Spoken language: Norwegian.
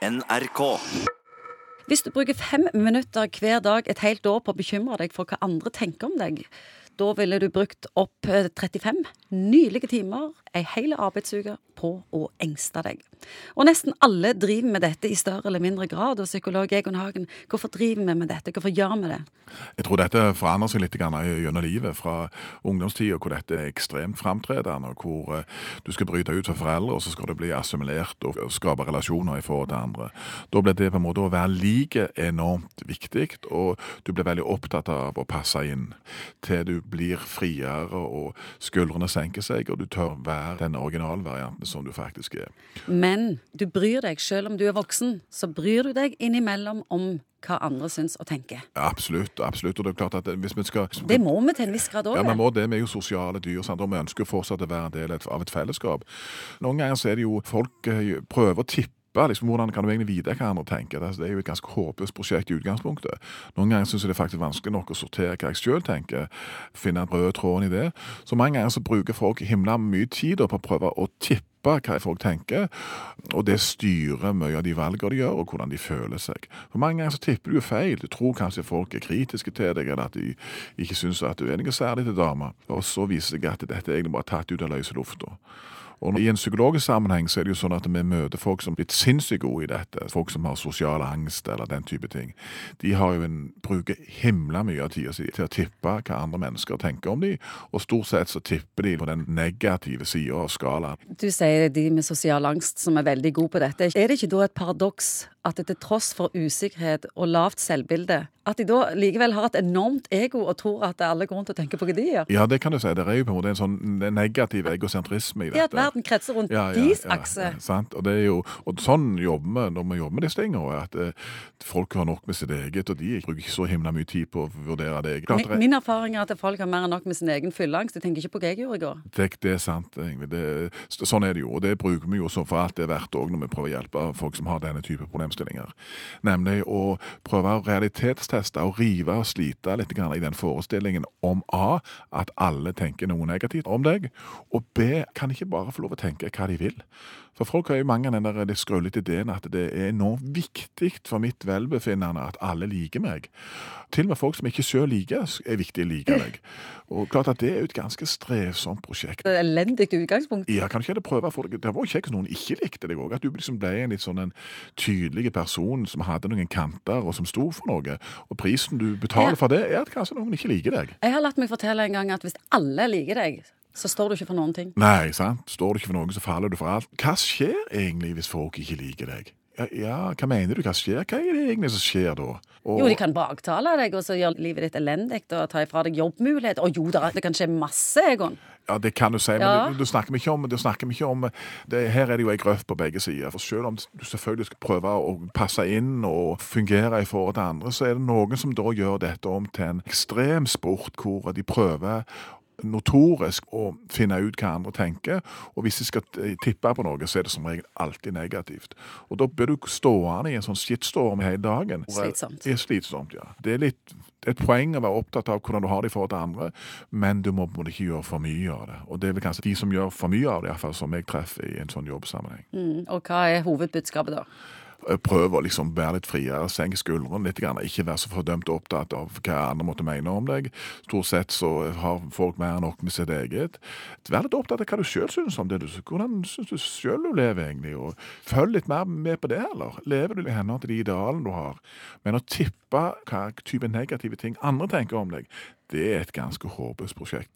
NRK. Hvis du bruker fem minutter hver dag et helt år på å bekymre deg for hva andre tenker om deg, da ville du brukt opp eh, 35 nylige timer, ei hel arbeidsuke, på å engste deg. Og nesten alle driver med dette i større eller mindre grad. Og psykolog Egon Hagen, hvorfor driver vi med dette? Hvorfor gjør vi det? Jeg tror dette forandrer seg litt grann gjennom livet. Fra ungdomstida, hvor dette er ekstremt framtredende, og hvor eh, du skal bryte ut for foreldre, og så skal du bli assimilert og skape relasjoner i forhold til andre. Da blir det på en måte å være like enormt viktig, og du blir veldig opptatt av å passe inn til du blir friere, og skuldrene senker seg, og du tør være den originalvarianten som du faktisk er. Men du bryr deg, selv om du er voksen, så bryr du deg innimellom om hva andre syns og tenker. Absolutt. absolutt, og det er klart at hvis vi skal Det må vi til en viss grad òg. Ja, vi må det. Vi er jo sosiale dyr, sant? og vi ønsker fortsatt å være en del av et fellesskap. Noen ganger så er det jo folk eh, prøver å tippe liksom, hvordan kan du egentlig vite hva andre tenker. Det er jo et ganske håpløst prosjekt i utgangspunktet. Noen ganger syns jeg det er faktisk vanskelig nok å sortere hva jeg sjøl tenker, finne den røde tråden i det. Så mange ganger så bruker folk himla mye tid på å prøve å tippe hva folk tenker, og det styrer mye av de valgene de gjør, og hvordan de føler seg. For Mange ganger så tipper du jo feil. Du tror kanskje folk er kritiske til deg, eller at de ikke syns at du er noe særlig til dama, og så viser det seg at dette er egentlig bare tatt ut av løse lufta. Og I en psykologisk sammenheng så er det jo sånn at vi møter folk som er blitt sinnssykt gode i dette. Folk som har sosial angst eller den type ting. De har jo en, bruker himla mye av tida si til å tippe hva andre mennesker tenker om dem, og stort sett så tipper de på den negative sida av skalaen. Du sier de med sosial angst som er veldig gode på dette. Er det ikke da et paradoks at til tross for usikkerhet og lavt selvbilde, at de da likevel har et enormt ego og tror at det er alle grunn til å tenke på hva de gjør? Ja, det kan du si. Det er jo på en måte en sånn negativ egosentrisme i dette. Det at verden kretser rundt Ja, ja, deres ja, akse. sant? Og, det er jo, og sånn jobber vi når vi jobber med disse tingene. At eh, folk har nok med sitt eget, og de bruker ikke så himla mye tid på å vurdere det. Klart, Min, min erfaring er at folk har mer enn nok med sin egen fylleangst. De tenker ikke på hva jeg gjorde i går. det, det er sant, egentlig. Det, sånn er det jo. Og det bruker vi jo så for alt det er verdt òg når vi prøver å hjelpe folk som har denne type problemstillinger. Nemlig å prøve å realitetsteste og rive og slite litt i den forestillingen om A, at alle tenker noe negativt om deg, og B, kan ikke bare få lov å tenke hva de vil. For folk har jo mange den der skrøllete ideen at det er enormt viktig for mitt velbefinnende at alle liker meg. Til og med folk som ikke sjøl liker, er viktig å like deg. Og klart at det er jo et ganske strevsomt prosjekt. Det er elendig utgangspunkt. Ja, kan ikke det prøve få deg Det var jo kjekt hvis noen ikke likte deg òg. At du liksom ble en litt sånn en tydelig person som hadde noen kanter, og som sto for noe. Og prisen du betaler for det, er at kanskje noen ikke liker deg. Jeg har latt meg fortelle en gang at hvis alle liker deg, så står du ikke for noen ting. Nei, sant. Står du ikke for noe, så faller du for alt. Hva skjer egentlig hvis folk ikke liker deg? Ja, ja, hva mener du? Hva skjer? Hva er det egentlig som skjer da? Og- Jo, de kan baktale deg og så gjøre livet ditt elendig og ta ifra deg jobbmuligheter. Og jo da, det kan skje masse, Egon. Ja, det kan du si, men Ja. du, snakker ikke om, du snakker ikke om det, Her er det jo ei grøft på begge sider. For selv om du selvfølgelig skal prøve å passe inn og fungere i forhold til andre, så er det noen som da gjør dette om til en ekstrem sport hvor de prøver notorisk å finne ut hva andre tenker, og hvis de skal tippe på noe, så er det som regel alltid negativt. Og da blir du stående i en sånn skittstorm hele dagen. Slitsomt. Det er slitsomt, ja. Det er litt det er et poeng å være opptatt av hvordan du har det i forhold til andre, men du må må ikke gjøre for mye av det. Og det er vel kanskje de som gjør for mye av det, iallfall som jeg treffer i en sånn jobbsammenheng. Mm, og hva er hovedbudskapet da? Prøv å liksom være litt friere, senke skuldrene litt, grann, ikke være så fordømt opptatt av hva andre måtte mene om deg. Stort sett så har folk mer enn nok med sitt eget. Vær litt opptatt av hva du sjøl syns om det. du- Hvordan syns du sjøl du lever, egentlig? Og følg litt mer med på det, eller? Lever du i henhold til de idealene du har? Men å tippe hva type negative ting andre tenker om deg, det er et ganske håpløst prosjekt.